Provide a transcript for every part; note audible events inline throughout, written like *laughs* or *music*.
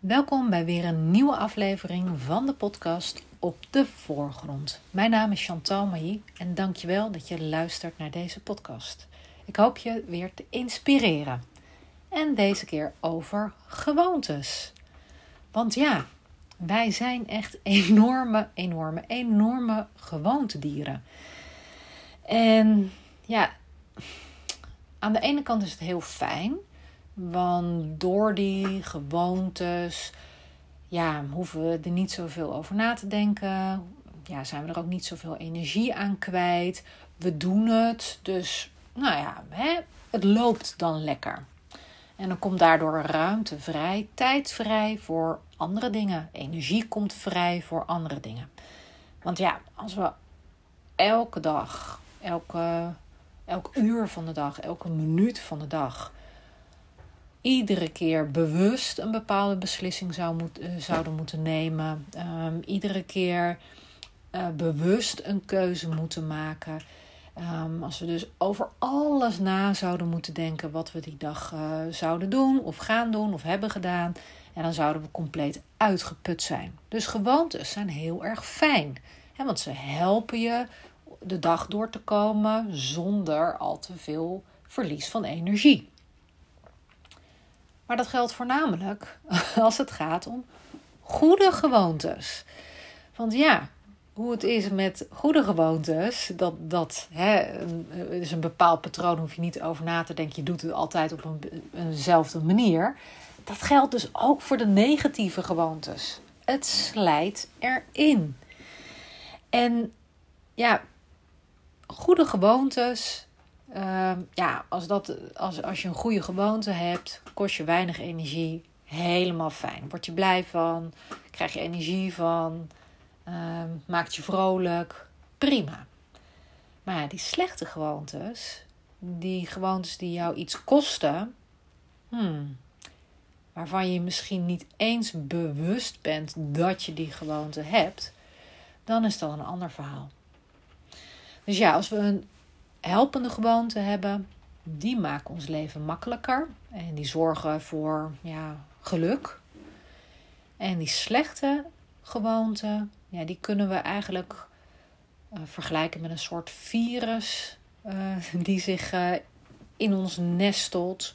Welkom bij weer een nieuwe aflevering van de podcast Op de Voorgrond. Mijn naam is Chantal Mailly en dankjewel dat je luistert naar deze podcast. Ik hoop je weer te inspireren. En deze keer over gewoontes. Want ja, wij zijn echt enorme, enorme, enorme gewoontedieren. En ja, aan de ene kant is het heel fijn want door die gewoontes ja, hoeven we er niet zoveel over na te denken. Ja, zijn we er ook niet zoveel energie aan kwijt. We doen het. Dus nou ja, hè, het loopt dan lekker. En dan komt daardoor ruimte vrij, tijd vrij voor andere dingen. Energie komt vrij voor andere dingen. Want ja, als we elke dag, elke, elk uur van de dag, elke minuut van de dag iedere keer bewust een bepaalde beslissing zou uh, zouden moeten nemen. Um, iedere keer uh, bewust een keuze moeten maken. Um, als we dus over alles na zouden moeten denken wat we die dag uh, zouden doen, of gaan doen, of hebben gedaan. En dan zouden we compleet uitgeput zijn. Dus gewoontes zijn heel erg fijn. Hè, want ze helpen je de dag door te komen zonder al te veel verlies van energie. Maar dat geldt voornamelijk *laughs* als het gaat om goede gewoontes. Want ja, hoe het is met goede gewoontes, dat, dat hè, is een bepaald patroon, hoef je niet over na te denken. Je doet het altijd op een, eenzelfde manier. Dat geldt dus ook voor de negatieve gewoontes. Het slijt erin. En ja, goede gewoontes Uh, ja, als, dat, als, als je een goede gewoonte hebt, kost je weinig energie. Helemaal fijn. Word je blij van, krijg je energie van, uh, maakt je vrolijk. Prima. Maar ja, die slechte gewoontes, die gewoontes die jou iets kosten, hmm, waarvan je misschien niet eens bewust bent dat je die gewoonte hebt, dan is dat een ander verhaal. Dus ja, als we een helpende gewoonten hebben, die maken ons leven makkelijker en die zorgen voor ja, geluk. En die slechte gewoonten, ja, die kunnen we eigenlijk uh, vergelijken met een soort virus uh, *laughs* die zich uh, in ons nestelt.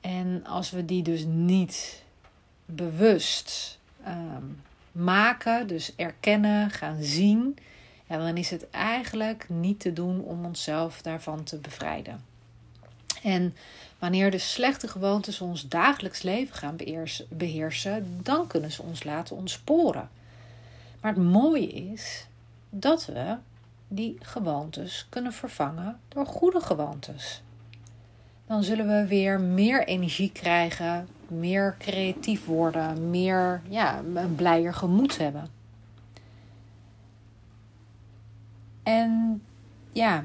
En als we die dus niet bewust um, maken, dus erkennen, gaan zien, dan is het eigenlijk niet te doen om onszelf daarvan te bevrijden. En wanneer de slechte gewoontes ons dagelijks leven gaan beheersen, dan kunnen ze ons laten ontsporen. Maar het mooie is dat we die gewoontes kunnen vervangen door goede gewoontes. Dan zullen we weer meer energie krijgen, meer creatief worden, meer ja, een blijer gemoed hebben. En ja,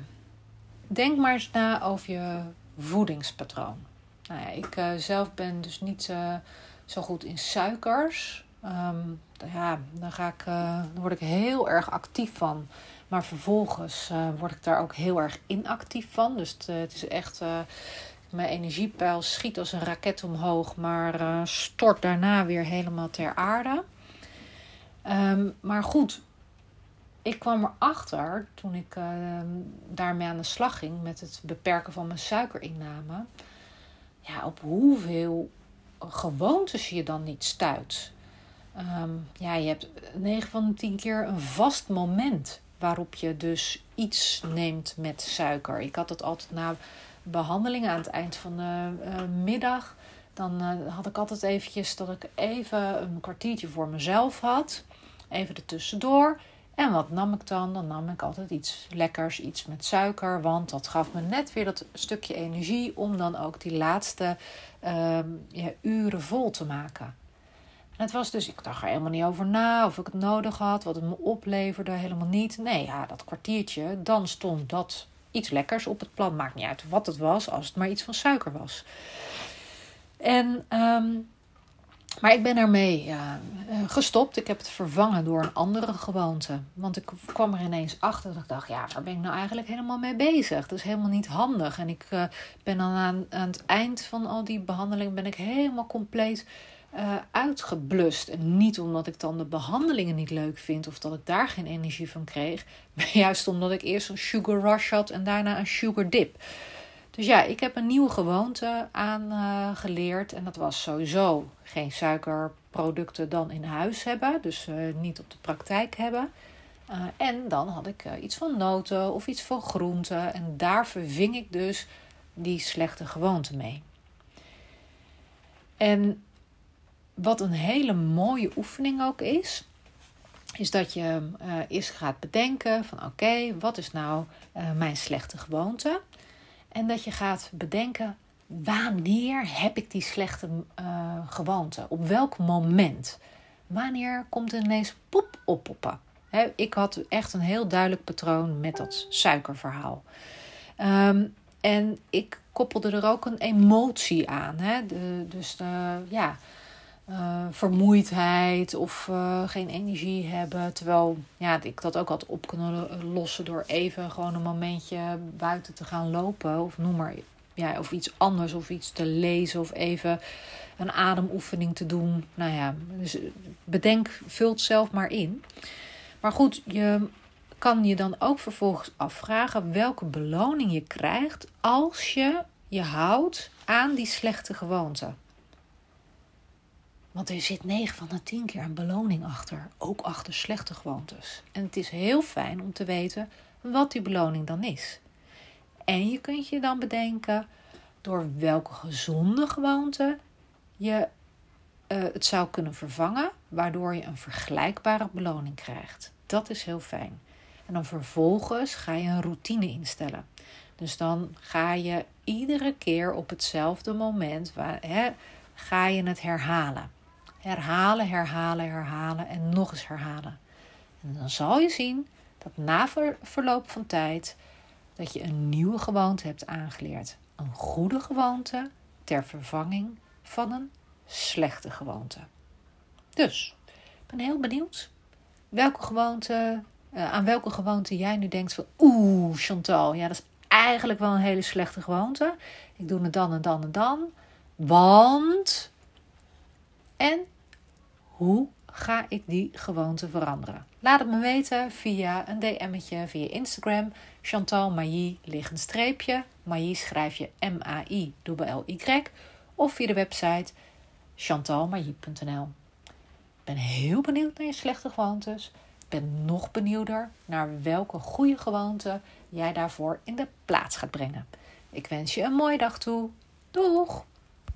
denk maar eens na over je voedingspatroon. Nou ik uh, zelf ben dus niet uh, zo goed in suikers. Um, ja, dan, ga ik, uh, dan word ik heel erg actief van. Maar vervolgens word ik daar ook heel erg inactief van. Dus het, is echt. mijn energiepeil schiet als een raket omhoog, maar stort daarna weer helemaal ter aarde. Um, maar goed, ik kwam erachter toen ik uh, daarmee aan de slag ging met het beperken van mijn suikerinname. Ja, op hoeveel gewoontes je dan niet stuit. Um, ja, je hebt 9 van de 10 keer een vast moment waarop je dus iets neemt met suiker. Ik had het altijd na behandelingen aan het eind van de uh, middag. Dan uh, had ik altijd eventjes dat ik even een kwartiertje voor mezelf had. Even ertussendoor. En wat nam ik dan? Dan nam ik altijd iets lekkers, iets met suiker. Want dat gaf me net weer dat stukje energie om dan ook die laatste uh, ja, uren vol te maken. En het was dus, ik dacht er helemaal niet over na of ik het nodig had, wat het me opleverde, helemaal niet. Nee, ja, dat kwartiertje, dan stond dat iets lekkers op het plan. Maakt niet uit wat het was, als het maar iets van suiker was. En um, maar ik ben ermee uh, gestopt. Ik heb het vervangen door een andere gewoonte. Want ik kwam er ineens achter dat ik dacht: ja, waar ben ik nou eigenlijk helemaal mee bezig? Dat is helemaal niet handig. En ik uh, ben dan aan, aan het eind van al die behandelingen ben ik helemaal compleet uh, uitgeblust. En niet omdat ik dan de behandelingen niet leuk vind of dat ik daar geen energie van kreeg, maar *laughs* juist omdat ik eerst een sugar rush had en daarna een sugar dip. Dus ja, ik heb een nieuwe gewoonte aangeleerd. en dat was sowieso geen suikerproducten dan in huis hebben. Dus uh, niet op de praktijk hebben. Uh, en dan had ik uh, iets van noten of iets van groenten. En daar verving ik dus die slechte gewoonte mee. En wat een hele mooie oefening ook is, is dat je eerst gaat bedenken van oké, wat is nou mijn slechte gewoonte? En dat je gaat bedenken, wanneer heb ik die slechte uh, gewoonte? Op welk moment? Wanneer komt er ineens poep oppoppen? He, ik had echt een heel duidelijk patroon met dat suikerverhaal. Um, en ik koppelde er ook een emotie aan. Hè? Dus de, ja, uh, vermoeidheid of uh, geen energie hebben. Terwijl ja, ik dat ook had op kunnen lossen door even gewoon een momentje buiten te gaan lopen. Of noem maar ja, of iets anders of iets te lezen of even een ademoefening te doen. Nou ja, dus bedenk, vult zelf maar in. Maar goed, je kan je dan ook vervolgens afvragen welke beloning je krijgt als je je houdt aan die slechte gewoonte. Want er zit 9 van de 10 keer een beloning achter, ook achter slechte gewoontes. En het is heel fijn om te weten wat die beloning dan is. En je kunt je dan bedenken door welke gezonde gewoonte je uh, het zou kunnen vervangen, waardoor je een vergelijkbare beloning krijgt. Dat is heel fijn. En dan vervolgens ga je een routine instellen. Dus dan ga je iedere keer op hetzelfde moment, ga je het herhalen. Herhalen, herhalen, herhalen en nog eens herhalen. En dan zal je zien dat na verloop van tijd dat je een nieuwe gewoonte hebt aangeleerd. Een goede gewoonte ter vervanging van een slechte gewoonte. Dus, ik ben heel benieuwd welke gewoonte, uh, aan welke gewoonte jij nu denkt van oeh, Chantal, ja, dat is eigenlijk wel een hele slechte gewoonte. Ik doe het dan en dan en dan. Want. En hoe ga ik die gewoonte veranderen? Laat het me weten via een DM'tje, via Instagram. Chantal Mailly, streepje. Schrijf je M-A-I-L-L-Y. Of via de website chantalmailly.nl. Ik ben heel benieuwd naar je slechte gewoontes. Ik ben nog benieuwder naar welke goede gewoonte jij daarvoor in de plaats gaat brengen. Ik wens je een mooie dag toe. Doeg!